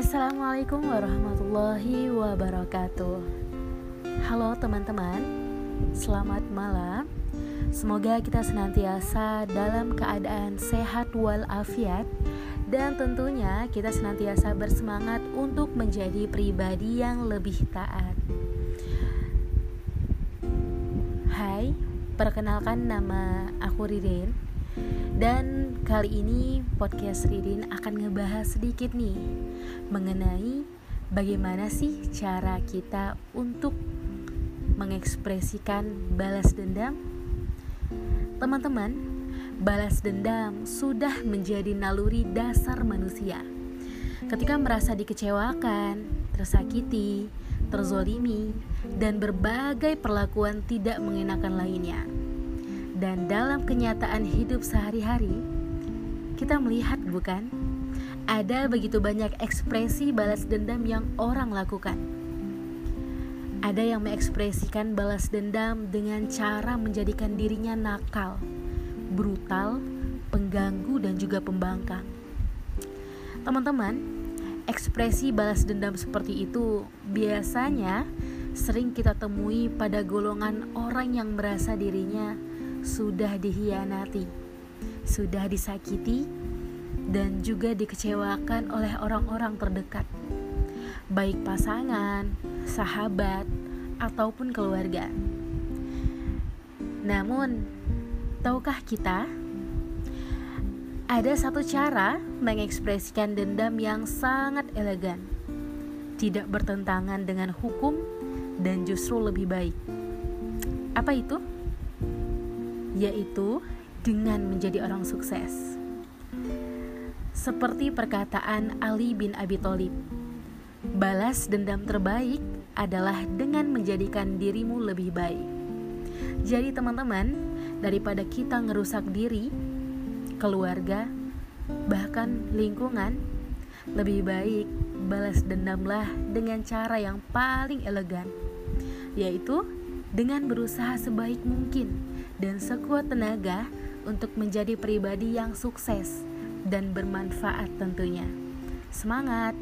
Assalamualaikum warahmatullahi wabarakatuh. Halo teman-teman, selamat malam. Semoga kita senantiasa dalam keadaan sehat walafiat dan tentunya kita senantiasa bersemangat untuk menjadi pribadi yang lebih taat. Hai, perkenalkan nama aku Ririn dan kali ini podcast Ridin akan ngebahas sedikit nih mengenai bagaimana sih cara kita untuk mengekspresikan balas dendam. Teman-teman, balas dendam sudah menjadi naluri dasar manusia. Ketika merasa dikecewakan, tersakiti, terzolimi, dan berbagai perlakuan tidak mengenakan lainnya dan dalam kenyataan hidup sehari-hari, kita melihat bukan? Ada begitu banyak ekspresi balas dendam yang orang lakukan. Ada yang mengekspresikan balas dendam dengan cara menjadikan dirinya nakal, brutal, pengganggu, dan juga pembangkang. Teman-teman, ekspresi balas dendam seperti itu biasanya sering kita temui pada golongan orang yang merasa dirinya sudah dihianati, sudah disakiti, dan juga dikecewakan oleh orang-orang terdekat, baik pasangan, sahabat, ataupun keluarga. Namun, tahukah kita ada satu cara mengekspresikan dendam yang sangat elegan, tidak bertentangan dengan hukum, dan justru lebih baik. Apa itu? Yaitu dengan menjadi orang sukses. Seperti perkataan Ali bin Abi Thalib, balas dendam terbaik adalah dengan menjadikan dirimu lebih baik. Jadi teman-teman, daripada kita ngerusak diri, keluarga, bahkan lingkungan, lebih baik balas dendamlah dengan cara yang paling elegan, yaitu dengan berusaha sebaik mungkin dan sekuat tenaga untuk menjadi pribadi yang sukses dan bermanfaat tentunya. Semangat!